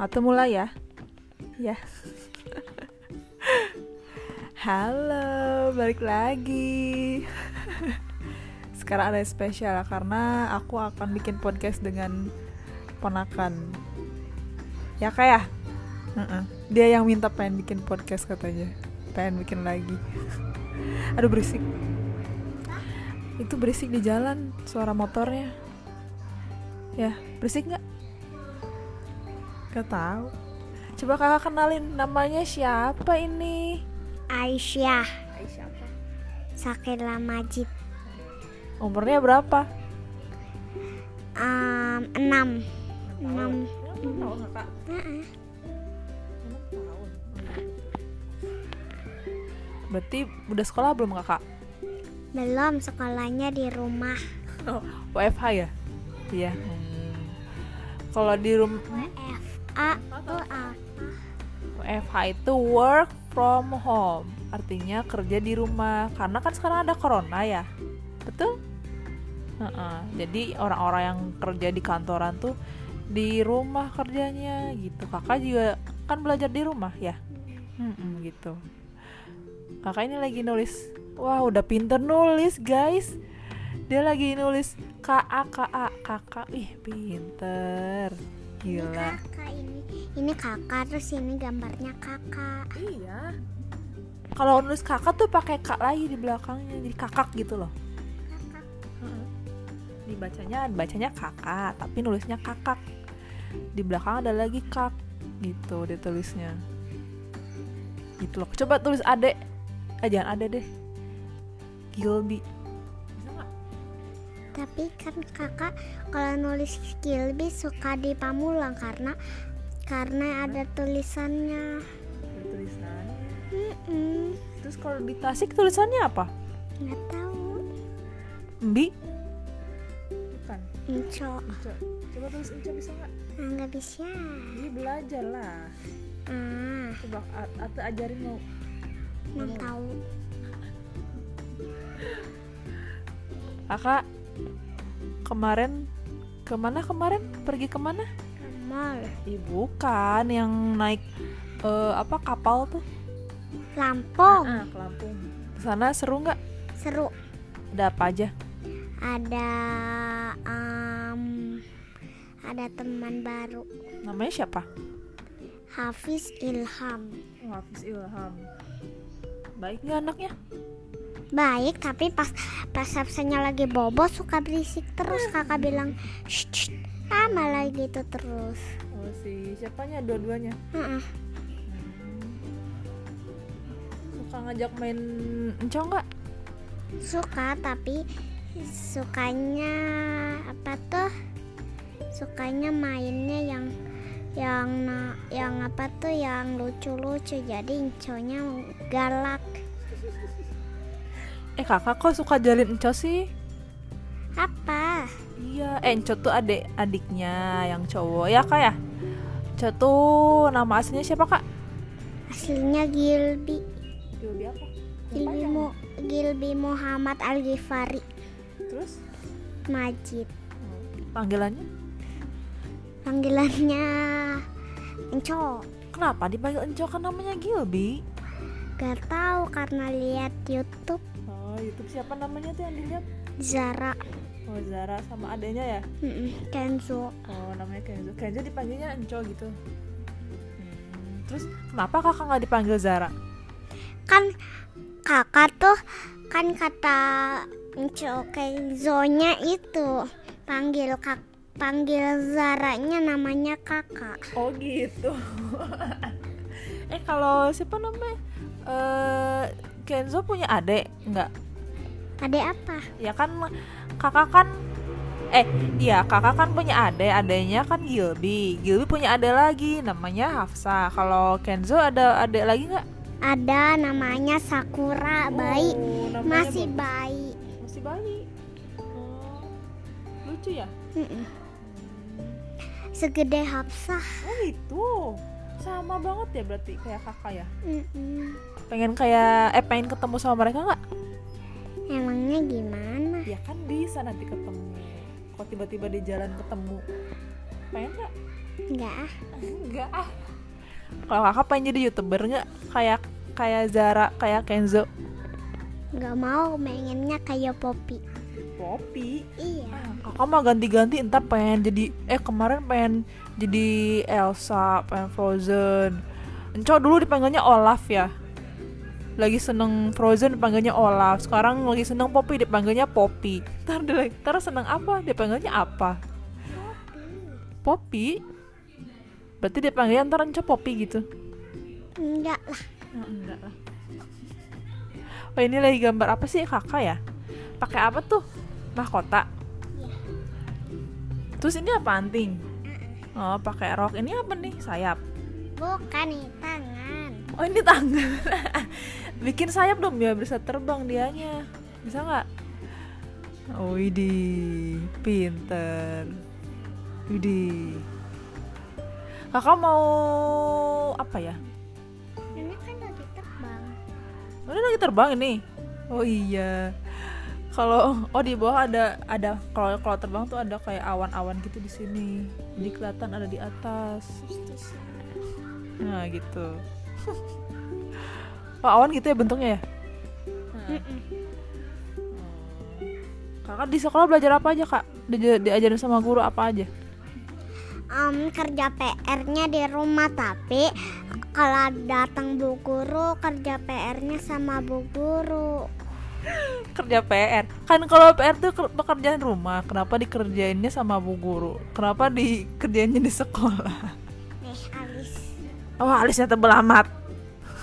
Atau mulai ya? Ya. Halo, balik lagi. Sekarang ada spesial karena aku akan bikin podcast dengan ponakan. Ya kayak ya? Dia yang minta pengen bikin podcast katanya. Pengen bikin lagi. Aduh berisik. Itu berisik di jalan suara motornya. Ya, berisik nggak? Gak tahu. Coba kakak kenalin namanya siapa ini? Aisyah Aisyah apa? Sakila Majid Umurnya berapa? um, enam enam tahun kakak. Heeh. tahun. Berarti udah sekolah belum kakak? belum sekolahnya di rumah Oh, WFH ya? Iya. Hmm. Kalau di rumah WFA apa WFH itu work from home, artinya kerja di rumah. Karena kan sekarang ada corona ya, betul? Heeh. Jadi orang-orang yang kerja di kantoran tuh di rumah kerjanya gitu. Kakak juga kan belajar di rumah ya, Mm-mm, gitu. Kakak ini lagi nulis, wah udah pinter nulis guys. Dia lagi nulis KA KA kakak, ih pinter, ini gila. kakak ini ini kakak terus ini gambarnya kakak Iya. Kalau nulis kakak tuh pakai kak lagi di belakangnya, jadi kakak gitu loh. kakak Dibacanya, bacanya kakak, tapi nulisnya kakak. Di belakang ada lagi kak, gitu ditulisnya. Gitu loh. Coba tulis adek. Eh jangan ade deh. Gilby. Tapi kan kakak kalau nulis Gilby suka di Pamulang karena karena ada tulisannya Ada tulisannya. Terus kalau di Tasik tulisannya apa? nggak tahu Mbi? Bukan. Enco. Coba tulis Enco bisa nggak? Ah, nggak bisa Ini belajar lah. ah Coba A- Ate ajarin mau nggak tahu Kakak kemarin ke mana kemarin? Pergi ke mana? ke mall Ih, bukan yang naik eh, apa kapal tuh? Lampung Ah, ke Lampung. Sana seru nggak? seru Ada apa aja? ada um, ada teman baru Namanya siapa? Hafiz Ilham Oh, Hafiz Ilham. Baik nggak anaknya? Baik tapi pas pas absennya lagi bobo suka berisik terus. Kakak bilang shh, ah malah gitu terus. Oh si siapanya? Dua-duanya? Heeh. Suka ngajak main encong nggak? suka tapi sukanya apa tuh? Sukanya mainnya yang yang yang apa tuh? Yang lucu-lucu. Jadi inconya galak Eh kakak kok suka jalin enco sih? apa Iya, eh enco tuh adik adiknya yang cowok ya kak ya? Enco tuh nama aslinya siapa kak? aslinya Gilby Gilby apa? Gilby Mu Gilby Muhammad Al Ghifari Terus Majid panggilannya? panggilannya Enco Kenapa dipanggil Enco kan namanya Gilby? gak tahu karena lihat YouTube YouTube siapa namanya tuh yang dilihat? Zara Oh, Zara sama adanya ya? Mm-mm, Kenzo Oh, namanya Kenzo. Kenzo dipanggilnya Enco gitu. Hmm, terus kenapa kakak nggak dipanggil Zara? kan kakak tuh kan kata Enco Kenzo-nya itu panggil kak panggil Zaranya namanya kakak Oh gitu. eh kalau siapa namanya? Eh Kenzo punya adik nggak? Adek apa Ya kan kakak kan eh iya kakak kan punya adik, adiknya kan Gilby. Gilby punya adik lagi namanya Hafsa. Kalau Kenzo ada adik lagi nggak? ada namanya Sakura bayi Oh, namanya masih bagus. bayi masih bayi. Oh, lucu ya? Mm-mm. segede Hafsah Oh gitu. Sama banget ya berarti kayak kakak ya. Mm-mm. Pengen kayak eh pengen ketemu sama mereka nggak? Emangnya gimana? Ya kan bisa nanti ketemu. Kok tiba-tiba di jalan ketemu? pengen nggak? Enggak ah. Enggak ah. Kalau kakak pengen jadi youtuber nggak? Kayak kayak Zara kayak Kenzo? Nggak mau pengennya kayak Poppy. Poppy? Iya. Kakak mah ganti-ganti entar pengen jadi eh kemarin pengen jadi Elsa pengen Frozen. Enco dulu dipanggilnya Olaf ya lagi seneng Frozen dipanggilnya Olaf sekarang lagi seneng Poppy dipanggilnya Poppy ntar dia- ntar seneng apa dipanggilnya apa Poppy berarti dipanggilnya ntar Enco Poppy gitu enggak lah Oh, enggak lah. Oh ini lagi gambar apa sih kakak ya? Pakai apa tuh? Mahkota. Terus ini apa anting? Oh pakai rok. Ini apa nih? Sayap. bukan nih tangan Oh ini tangan. Bikin sayap dong biar bisa terbang dianya. Bisa nggak? Oh idi, pinter. Widih. Kakak mau apa ya? ini kan lagi terbang Oh, ini lagi terbang ini. Oh iya. Kalau oh di bawah ada ada kalau kalau terbang tuh ada kayak awan-awan gitu di sini. Jadi kelihatan ada di atas. Nah, gitu. Oh, awan gitu ya bentuknya ya? Mm-mm. Kakak di sekolah belajar apa aja, Kak? Di, diajarin sama guru apa aja? Em, kerja PR-nya di rumah tapi kalau datang bu guru kerja PR-nya sama bu guru Kerja PR. Kan kalau PR tuh ker- pekerjaan rumah, kenapa dikerjainnya sama bu guru? Kenapa dikerjainnya di sekolah? Oh, alisnya tebel amat.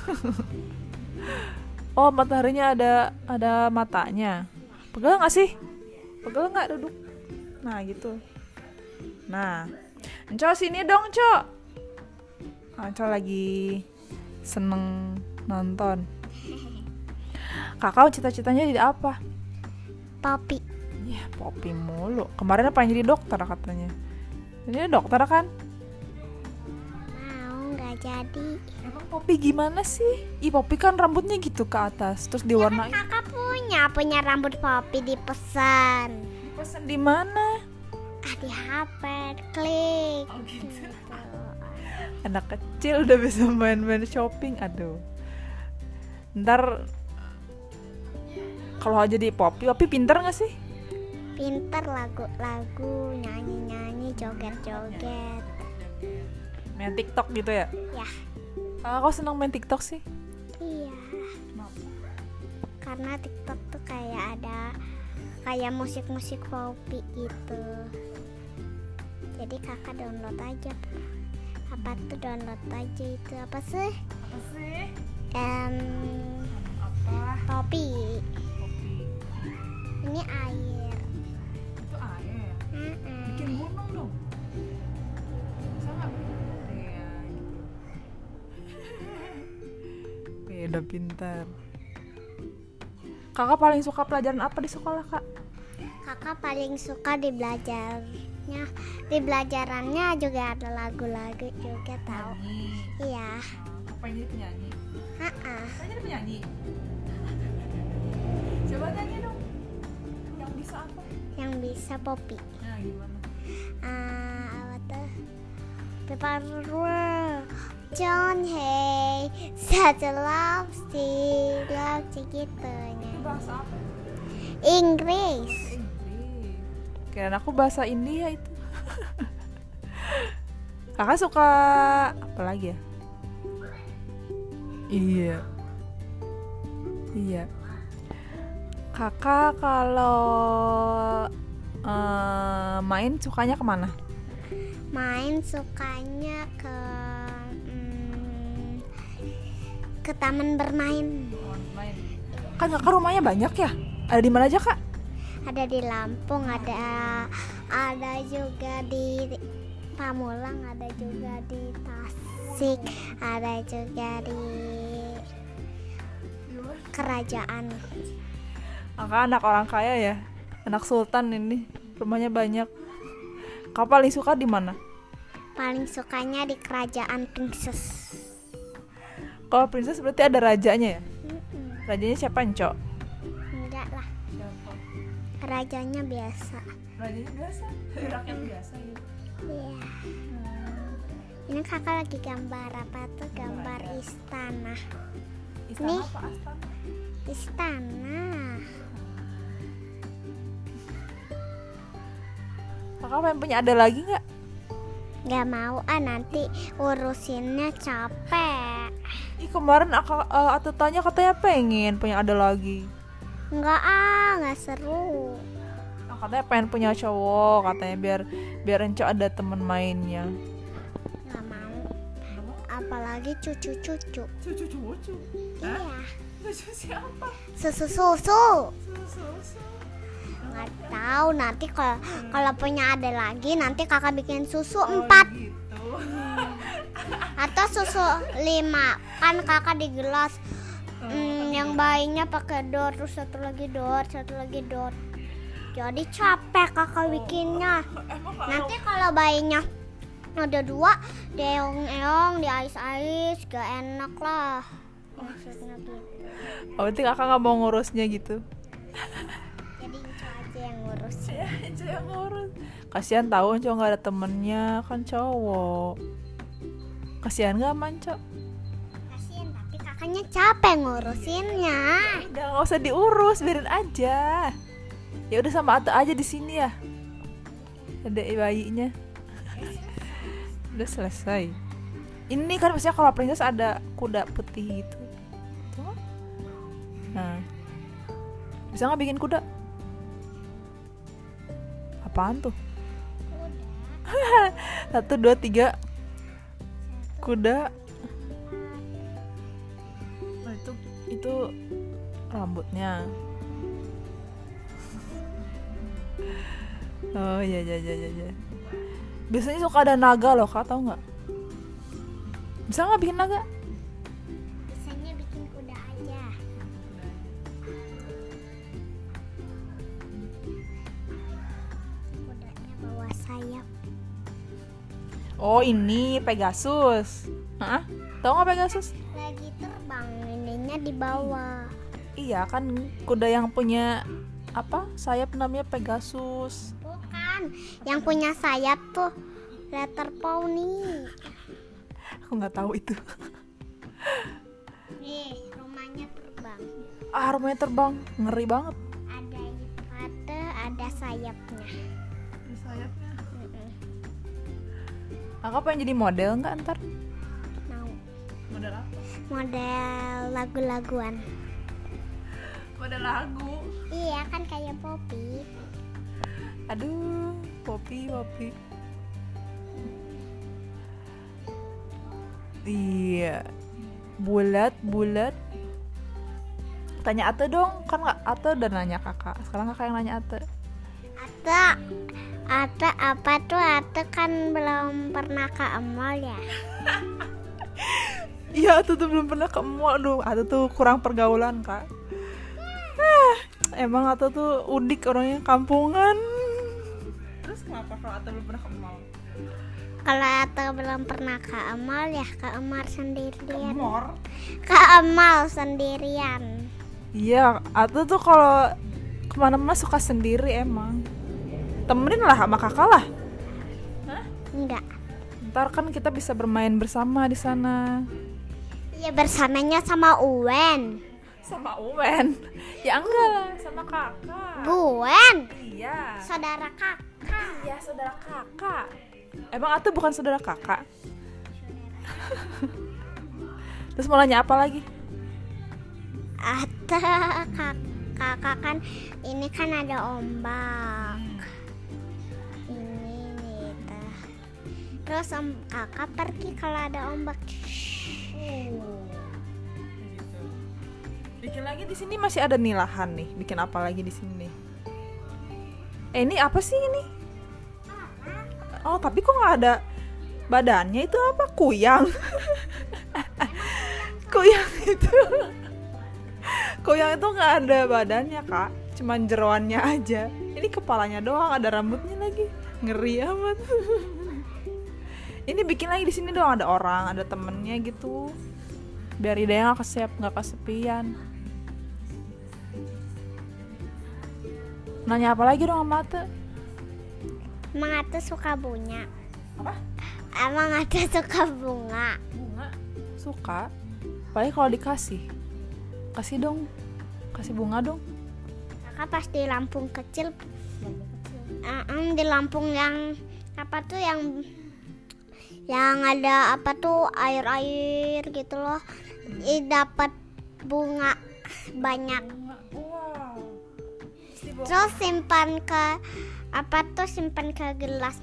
oh, mataharinya ada ada matanya. Pegel nggak sih? Pegel nggak duduk? Nah, gitu. Nah, Enco sini dong, Cok. Enco lagi seneng nonton. Kakak cita-citanya jadi apa? Poppy Ya, Poppy mulu. Kemarin apa jadi dokter katanya. Ini dokter kan? Nggak jadi Emang Poppy gimana sih? Ih, Poppy kan rambutnya gitu ke atas, terus diwarnain. kakak punya punya rambut Poppy dipesan Pesan di mana? ah di HP klik Oh gitu. Gitu. Anak kecil udah bisa main-main shopping, aduh. Ntar kalau aja di Poppy, Poppy pinter gak sih? pinter lagu-lagu nyanyi-nyanyi joget-joget Main TikTok gitu ya? ya Kakak kok seneng main TikTok sih? iya karena TikTok tuh kayak ada kayak musik-musik Poppy gitu jadi kakak download aja apa tuh download aja itu apa sih Apa sih? Em, Apa? Poppy. ini air pintar. Kakak paling suka pelajaran apa di sekolah kak? kakak paling suka di belajarnya di belajarannya juga ada lagu-lagu juga tahu iya Apa jadi penyanyi? Saya jadi penyanyi. Coba nyanyi dong. Yang bisa apa? yang bisa Poppy Nah gimana? Ah, apa tuh People world John Hay Such a love still love gitu Itu bahasa apa? Inggris Inggris. Kirain aku bahasa India itu. Kakak suka apa lagi ya? Iya. Iya. Kakak kalau eh, main sukanya ke mana? main sukanya ke ke taman bermain Kan kakak rumahnya banyak ya? Ada di mana aja kak? ada di Lampung ada ada juga di Pamulang ada juga di Tasik ada juga di kerajaan Kakak anak orang kaya ya? Anak sultan ini. Rumahnya banyak. Kakak paling suka di mana? paling sukanya di kerajaan princess Kalau princess berarti ada rajanya ya? Mm-mm, Rajanya siapa, Encok? enggak lah rajanya biasa Rajanya biasa, rakyat biasa ya. Iya. Ini kakak lagi gambar apa tuh? Gambar istana. Istana Nih. apa astana? Istana. Kakak pengen punya ada lagi nggak? Gak mau ah nanti urusinnya capek. Ih kemarin aku uh, atau tanya katanya pengen punya ada lagi. Enggak ah, nggak seru. Nah, katanya pengen punya cowok katanya biar biar Enco ada temen mainnya. Nggak mau. Apalagi cucu-cucu. Cucu cucu. Iya. Cucu siapa? Susu-susu. Susu. Nggak tahu nanti kalau kalau punya ada lagi nanti kakak bikin susu Oh, empat gitu. Atau susu lima. Kan kakak di gelas. Hmm, yang bayinya pakai dot terus satu lagi dot satu lagi dot jadi capek kakak bikinnya. Nanti kalau bayinya ada dua deong-eong di ais-ais gak enak lah. Maksudnya gitu. Oh, berarti kakak nggak mau ngurusnya gitu? jadi itu aja yang ngurus. Ya, yang ngurus. Kasihan tahu Enco nggak ada temennya kan cowok. Kasihan nggak sama Enco? kasian tapi kakaknya capek ngurusinnya Udah nggak usah diurus, biarin aja. Ya udah sama Ate aja di sini ya. Ada bayinya. udah selesai. Ini kan biasanya kalau princess ada kuda putih gitu. Tuh. Nah, bisa nggak bikin kuda? Apaan tuh? Satu, dua, tiga. Kuda. Nah, itu itu rambutnya. Oh iya iya iya iya. iya. Biasanya suka ada naga loh, kak tahu nggak? Bisa nggak bikin naga? Oh ini Pegasus. Hah? Tahu nggak Pegasus? lagi terbang ininya di bawah Iya kan kuda yang punya apa sayap namanya Pegasus. bukan yang punya sayap tuh letter pony Aku nggak tahu itu. nih rumahnya terbang Ah rumahnya terbang, ngeri banget. ada ada ada sayapnya Sayapnya. Kakak pengen jadi model nggak ntar? mau Model apa? model lagu-laguan Model lagu. iya kan kayak Poppy Aduh, Poppy, Poppy. Iya. Bulat, bulat. Tanya Ate dong, kan nggak Ate udah nanya kakak. Sekarang kakak yang nanya Ate. Ate Ate apa tuh Ate kan belum pernah ke mall ya Iya, Ate tuh belum pernah ke mall. Aduh, Ate tuh kurang pergaulan kak. Ah, emang Ate tuh udik orangnya kampungan. Terus kenapa kalau Ate belum pernah ke mall? kalau Ate belum pernah ke mall ya ke mall sendirian mall? ke mall sendirian Iya, Ate tuh kalau ke mana-mana suka sendiri emang. Temenin lah sama kakak lah. enggak Ntar kan kita bisa bermain bersama di sana. iya bersamanya sama Uwen Sama Uwen. Ya enggak lah, sama kakak. Gwen Iya. saudara kakak Iya, saudara kakak. Emang Ate bukan saudara kakak? Terus mau nanya apa lagi? Ate kak kakak kan ini kan ada ombak terus om kakak pergi kalau ada ombak Bikin lagi di sini masih ada nilahan nih. Bikin apa lagi di sini nih? Eh ini apa sih ini? Oh tapi kok nggak ada badannya itu apa? Kuyang. Kuyang itu. Kuyang itu nggak ada badannya kak. Cuman jeroannya aja. Ini kepalanya doang. Ada rambutnya lagi. Ngeri amat. Ini bikin lagi di sini doang ada orang, ada temennya gitu biar idenya nggak kesep nggak kesepian nanya apa lagi dong sama Ate Emang Ate suka bunga Apa? Emang ada suka bunga? Bunga. Suka. Paling kalau dikasih. Kasih dong. Kasih bunga dong. Kakak pas di Lampung kecil, em, di Lampung yang apa tuh yang yang ada apa tuh air-air gitu loh, dapat bunga banyak. Terus simpan ke apa tuh simpan ke gelas.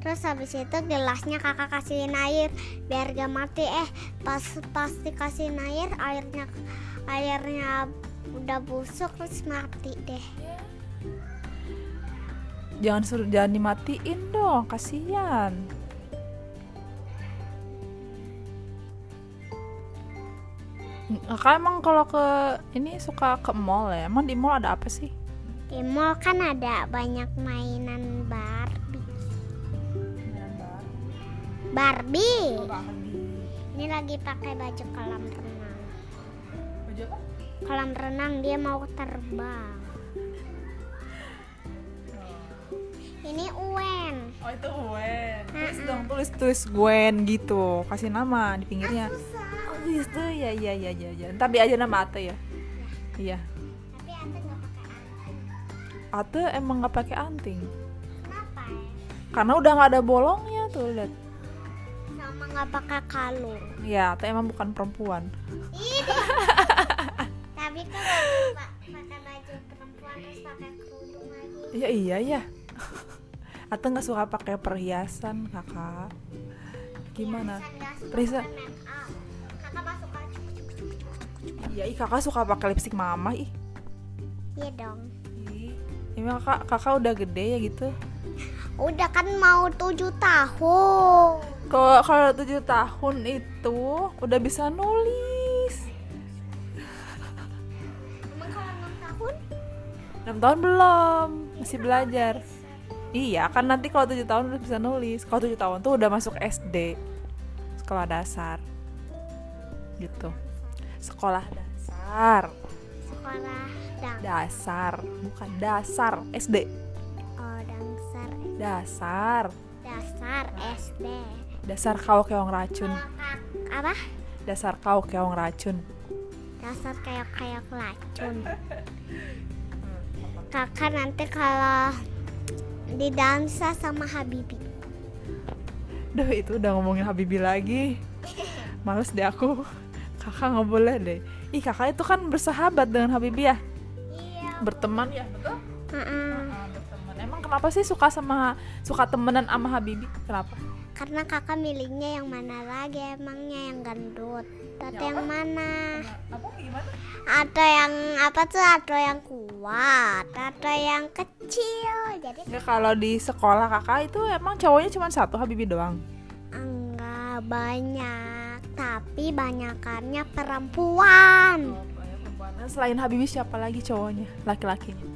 Terus habis itu gelasnya kakak kasihin air biar gak mati. Eh pas pas dikasihin air airnya airnya udah busuk terus mati deh. Jangan suruh jangan dimatiin dong, kasihan. Kakak emang kalau ke ini suka ke mall ya? Emang di mall ada apa sih? Di mall kan ada banyak mainan Barbie. Barbie. Ini lagi pakai baju kolam renang. Baju apa? Kolam renang dia mau terbang. Ini Uwen. Oh itu Gwen. Tulis dong, tulis tulis Gwen gitu. Kasih nama di pinggirnya. Oh gitu ya ya ya ya ya. Ntar di aja nama Ate ya. Iya. Tapi Ate nggak pakai anting. Ate emang nggak pakai anting. Kenapa ya? Karena udah nggak ada bolongnya tuh lihat. Sama nggak pakai kalung. Ya, Ate emang bukan perempuan. Tapi kalau pak pakai baju perempuan terus pakai kerudung lagi. Iya iya ya. Ate nggak suka pakai perhiasan kakak. Gimana? Perhiasan? Aja. Iya, ih kakak suka pakai lipstick mama ih. Iya dong. Ih, Emang kakak kakak udah gede ya gitu. Udah kan mau tujuh tahun. Kalau kalau tujuh tahun itu udah bisa nulis. Emang kalau enam tahun? enam tahun belum, masih belajar. Iya, kan nanti kalau tujuh tahun udah bisa nulis. Kalau tujuh tahun tuh udah masuk SD, sekolah dasar, gitu. Sekolah dasar, Sekolah dang. dasar, bukan dasar, SD, Oh, dangsar. dasar, Dasar SD. dasar kau keong racun, apa? dasar kau keong racun. Dasar kayak kayak racun. Kakak nanti kalau di dansa sama Habibi. Duh itu udah ngomongin Habibi lagi Males deh aku Kakak nggak boleh deh Ih kakak itu kan bersahabat dengan Habibi ya Iya. Berteman ya betul? Heeh. berteman Emang kenapa sih suka sama Suka temenan sama Habibi? Kenapa? Karena kakak milihnya yang mana lagi emangnya yang gendut Atau Ya yang apa? mana Apa gimana? Atau yang apa tuh Atau yang kuat Atau yang kecil Jadi Nggak kalau di sekolah kakak itu emang cowoknya cuma satu Habibi doang enggak banyak Tapi banyakannya perempuan Nah, Selain Habibi siapa lagi cowoknya? Laki-lakinya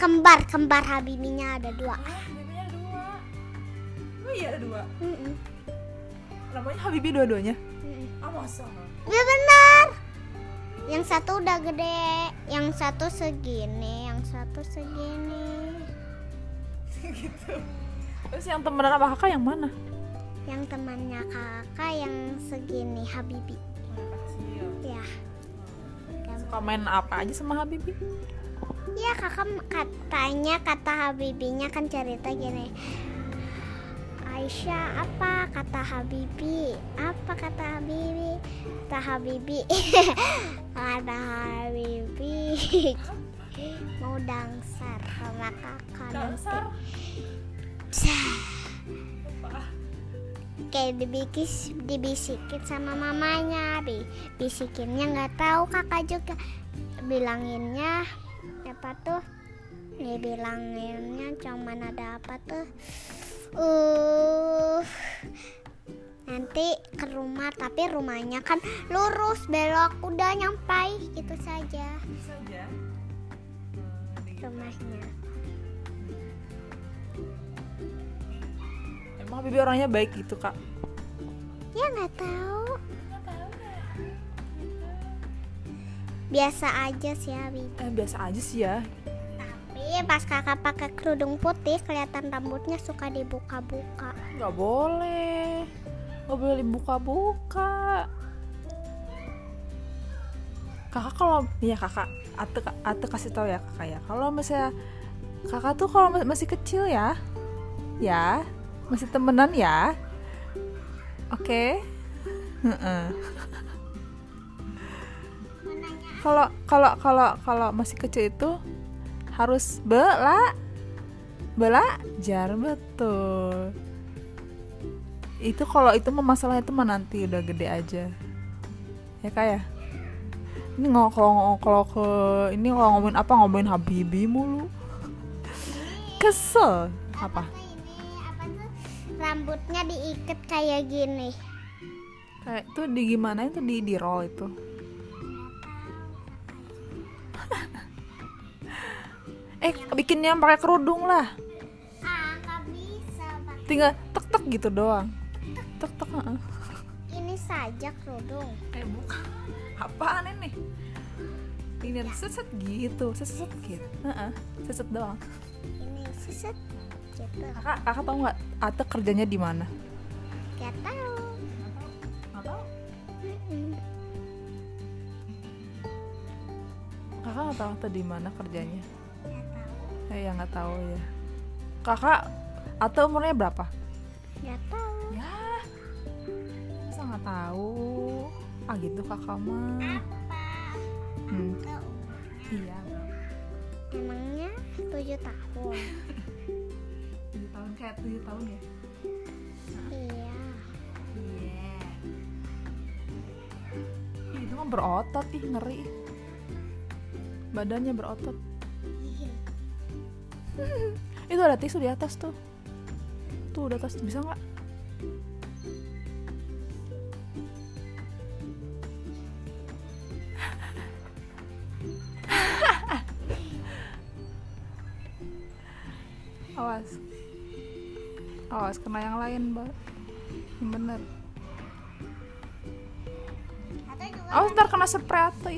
Kembar Kembar Habibinya ada dua Habibinya dua Oh iya ada dua Mm-mm. Namanya Habibi dua-duanya? Mm-mm. Ah masa? Ya benar. Yang satu udah gede, yang satu segini, yang satu segini. gitu Terus yang temenan sama kakak yang mana? Yang temannya kakak yang segini Habibi. Ya. Suka main apa aja sama Habibi? Ya kakak katanya kata Habibinya kan cerita gini. Aisyah apa kata Habibi? Apa kata Habibi? Kata Habibi. kata Habibi. Mau dangsar sama kakak nanti. Kayak dibikis dibisikin sama mamanya bi bisikinnya nggak tahu kakak juga. Bilanginnya apa tuh? Ya bilanginnya cuman ada apa tuh? Uh nanti ke rumah tapi rumahnya kan lurus belok udah nyampai gitu saja. Saja. Rumahnya emang Habibi orangnya baik gitu kak. Ya nggak tahu. Biasa aja sih Habib eh biasa aja sih ya. Tapi pas kakak pakai kerudung putih kelihatan rambutnya suka dibuka-buka. nggak boleh. Nggak boleh dibuka-buka. Kakak kalau ya kakak ate ate kasih tahu ya kakak ya. Kalau misalnya kakak tuh kalau ma- masih kecil ya ya masih temenan ya? Oke. Kalau kalau kalau kalau masih kecil itu harus bela belajar betul. Itu kalau itu mah masalahnya itu mah nanti udah gede aja. Ya kayak ini nggak kalau kalau ke ini kalau ngomongin apa? Ngomongin Habibi mulu. Kesel. Apa? Rambutnya diikat kayak gini. kayak itu di gimana itu di di roll itu eh bikin yang pakai kerudung lah Ah, bisa. Tinggal tek tek gitu doang tek tek. Ini saja kerudung. eh bukan apaan ini ini ada set set gitu set set gitu Heeh, set set doang Ini suset. Gitu. kakak kakak tahu nggak Ate kerjanya di mana tahu. nggak tahu kakak nggak tahu Ate di mana kerjanya Gak tahu. eh ya nggak tahu ya kakak Ate umurnya berapa Gak tahu. ya masa nggak tahu ah gitu kakak mah Apa? hmm. Iya Emangnya tujuh tahun. tahun kayak tujuh tahun ya iya. Iya. Ih, itu mah berotot ih ngeri. Badannya berotot. itu ada tisu di atas tuh. Tuh di atas bisa nggak?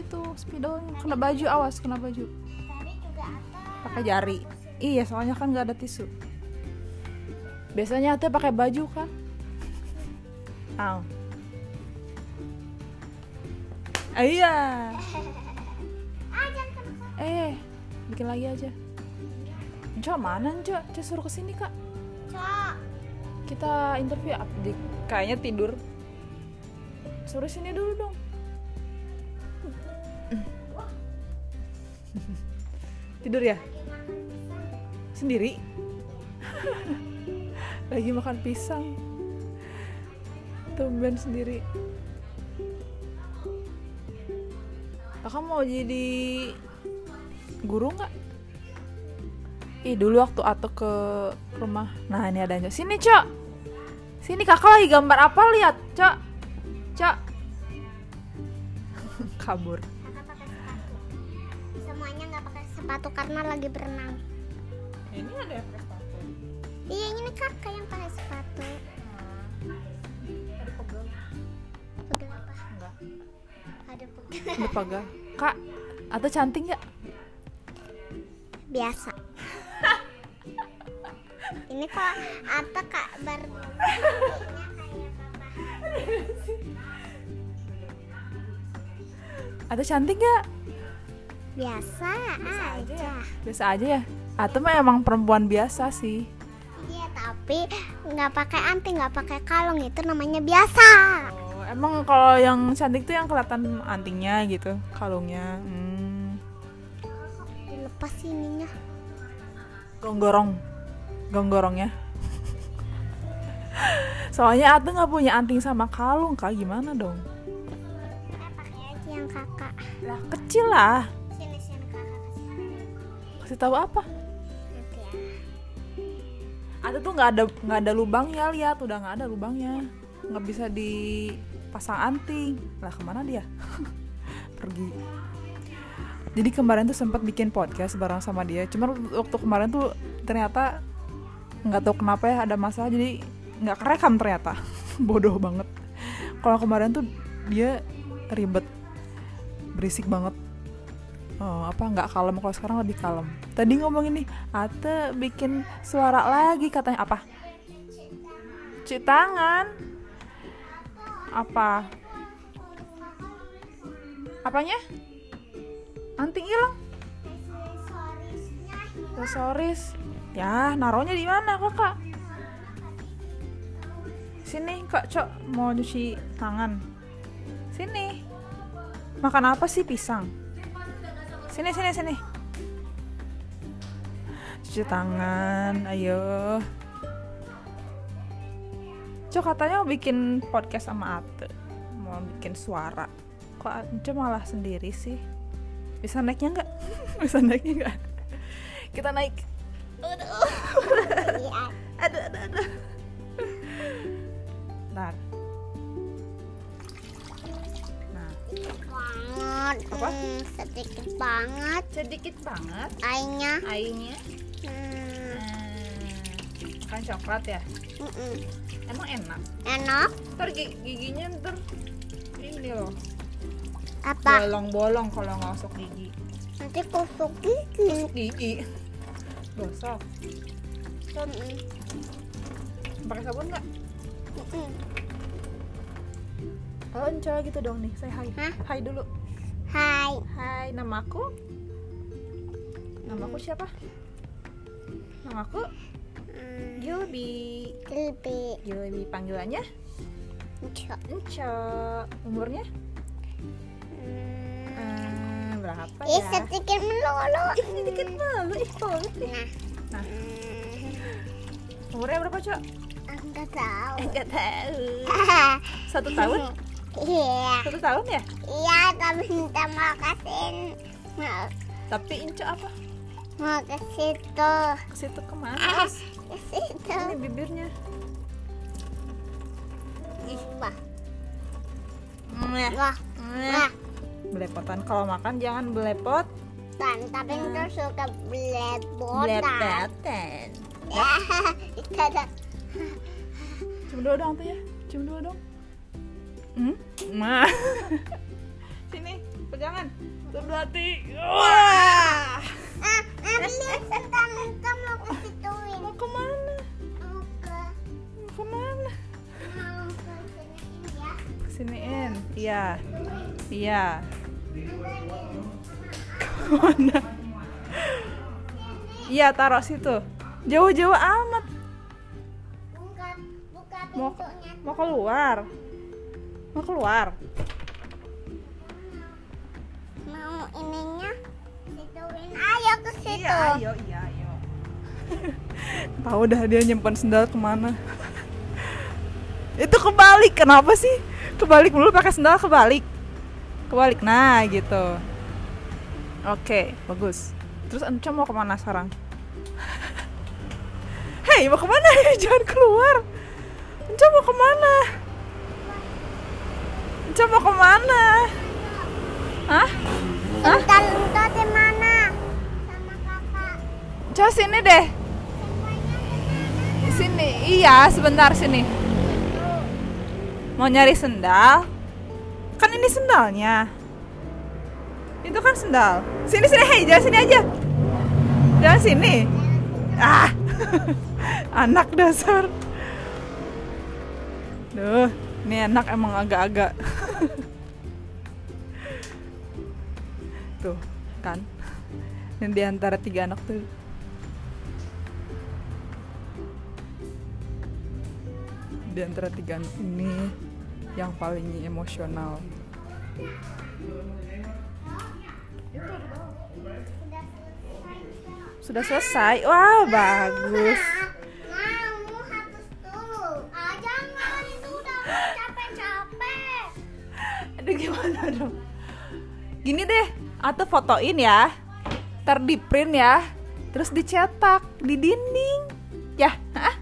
Itu spidolnya. Kena baju awas kena baju. Pakai jari. Iya soalnya kan nggak ada tisu. Biasanya ate pakai baju kan. Ah, iya. Ah kena eh bikin lagi aja. Cok mana Cok? Cok suruh ke sini kak. Cok Kita interview up di Kayaknya tidur. Suruh sini dulu dong Tidur ya? Sendiri? Lagi makan pisang. Tumben sendiri. Kakak mau jadi guru nggak? Ih dulu waktu Ato ke rumah. Nah ini ada Cok Sini Cok. Sini kakak lagi gambar apa? Lihat Cok. Cok. Kabur sepatu karena lagi berenang. Ini ada yang pakai sepatu? Iya ini kakak yang pakai sepatu. Ada pegel? Pegel apa? Enggak. Ada pegel. Ada pegel. Kak Atau cantik nggak? biasa. Ini kok apa kak? Ber Atau cantik nggak? Biasa, aja, Biasa aja ya. Atau mah emang perempuan biasa sih. Iya tapi nggak pakai anting nggak pakai kalung itu namanya biasa. Oh, emang kalau yang cantik tuh yang kelihatan antingnya gitu, kalungnya. Hmm, dilepas ininya. Gonggorong, gonggorongnya. Soalnya Ate nggak punya anting sama kalung, kak. Gimana dong? pakai aja yang kakak. Lah kecil lah. Kasih tahu apa? Ate tuh nggak ada nggak ada lubangnya lihat, udah nggak ada lubangnya, nggak bisa dipasang anting. Lah ke mana dia? Pergi. Jadi kemarin tuh sempat bikin podcast bareng sama dia. Cuman waktu kemarin tuh ternyata nggak tahu kenapa ya ada masalah jadi nggak kerekam ternyata. Bodoh banget. Kalau kemarin tuh dia ribet, berisik banget. Oh, apa nggak kalem kalau sekarang lebih kalem. Tadi ngomongin nih, Ate bikin suara lagi katanya apa? Cuci tangan. Apa? Apanya? Anting hilang. Aksesoris. Ya, naruhnya di mana, Kakak? Sini, Kak, Cok, mau cuci tangan. Sini. Makan apa sih pisang? Sini, sini, sini. Cuci tangan, ayo. Cok katanya mau bikin podcast sama Ate. Mau bikin suara. Kok Ate malah sendiri sih? Bisa naiknya nggak? Bisa naiknya nggak? Kita naik. Aduh. aduh, aduh, banget Apa? Hmm, sedikit banget sedikit banget airnya airnya. hmm, Hmm, makan coklat ya? mm-mm. Emang enak. enak Ntar gi- giginya ntar ini loh apa bolong-bolong kalau nggak masuk gigi. nanti kusuk gigi Gigi gosok. Mm-mm. Pakai sabun nggak? Mm-mm. Oh, coba gitu dong nih. Saya hai. Hah? Hai dulu. Hai Hai, namaku. Namaku siapa? Namaku Hmm, Yubi. Yubi panggilannya cok Enco. Umurnya Hmm, eh, berapa ih ya? sedikit melulu Ih, sedikit malu. Ih, banget nah Nah, hmm, umurnya berapa, Cok? aku nggak tahu Enggak tahu. Satu tahun? Iya Satu tahun ya? iya tapi minta mau kasih mau Tapi Inco apa? mau ke situ Ke situ ke mana? ah ke situ Ini bibirnya. ih wah wah wah Belepotan. Kalau makan jangan belepot. tan tapi itu suka belet botan Belepotan. ya itu ada Cium dua dong tuh ya. Cium dua dong. Hmm? Ma. Sini, pegangan. Hati. Wah. ah mau ke mana? mau ke mana? ya Kesiniin. Iya. Iya. Ke mana? Iya, taruh situ. Jauh-jauh amat. Mau pintunya mau keluar. Mau keluar. mau ininya situin ayo ke situ Iya, ayo, iya, ayo. Tahu dah dia nyimpan sendal ke mana? Itu kebalik, kenapa sih? Kebalik dulu pakai sendal kebalik. Kebalik, nah gitu. Oke, bagus. Terus Enco mau ke mana sekarang? Hei, mau ke mana? Jangan keluar. Enco mau ke mana? Enco mau ke mana? Hah? Hah? Entar di mana sama kakak Enco sini deh. Sini, iya sebentar sini. Mau nyari sendal? Kan ini sendalnya. Itu kan sendal. Sini sini, hei, jangan sini aja. Jangan sini. Ah, anak dasar. Duh, ini anak emang agak-agak. tuh, kan? Ini di antara tiga anak tuh di antara tiga anak ini yang paling emosional. Sudah selesai. Wah, bagus. Aduh gimana dong? Gini deh, atau fotoin ya. Ntar di print ya. Terus dicetak di dinding. Ya, hah?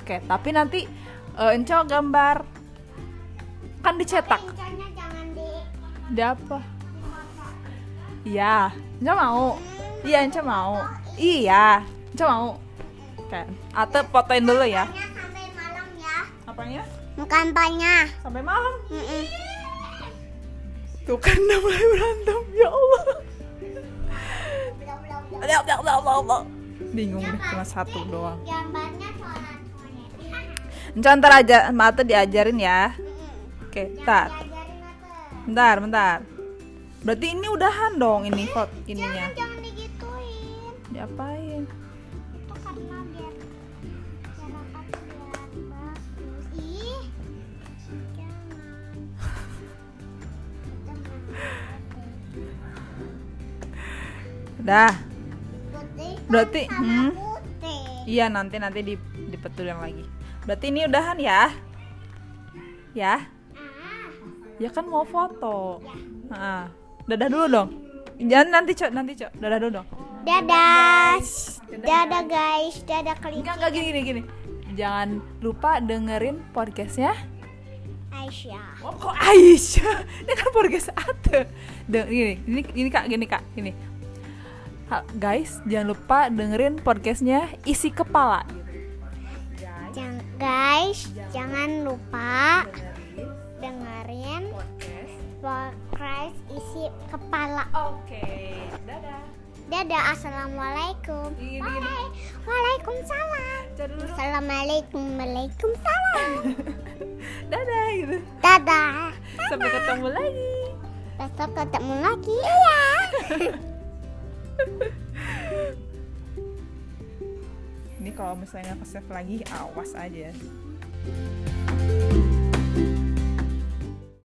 Oke, tapi nanti eh, Enco gambar. Kan dicetak. Di apa? Iya, Enco mau. Iya, Enco mau. Iya, Enco mau. Oke, Ate fotoin dulu ya. Kampanye sampai malam ya. Apanya? Kampanye. Sampai malam. Mm-mm. Tuh kan udah mulai berantem, ya Allah. bingung deh cuma satu doang. Encan ntar aja mata diajarin ya. Oke ntar Diajarin Ate. bentar bentar. Berarti ini udahan dong ini kok ininya. Jangan, jangan kan Berarti, sama hmm. putih. iya nanti nanti di dipetul yang lagi berarti ini udahan ya ya Ah. ya kan mau foto ah dadah dulu dong jangan nanti cok nanti cok dadah dulu dong Dadah. Dadah guys. Dadah klik. enggak enggak gini gini gini jangan lupa dengerin podcastnya Aisyah. Oh, kok Aisyah? Ini kan podcast Ate. Gini, ini, ini kak, gini kak, gini. Ha, guys, jangan lupa dengerin podcastnya isi kepala. Guys, jangan lupa dengerin podcast isi kepala. Oke, dadah. Dadah, assalamualaikum. Waalaikumsalam. Assalamualaikum, waalaikumsalam. Dadah gitu. Dadah. Sampai ketemu lagi. Besok ketemu lagi. Iya. ini kalau misalnya ke lagi awas aja.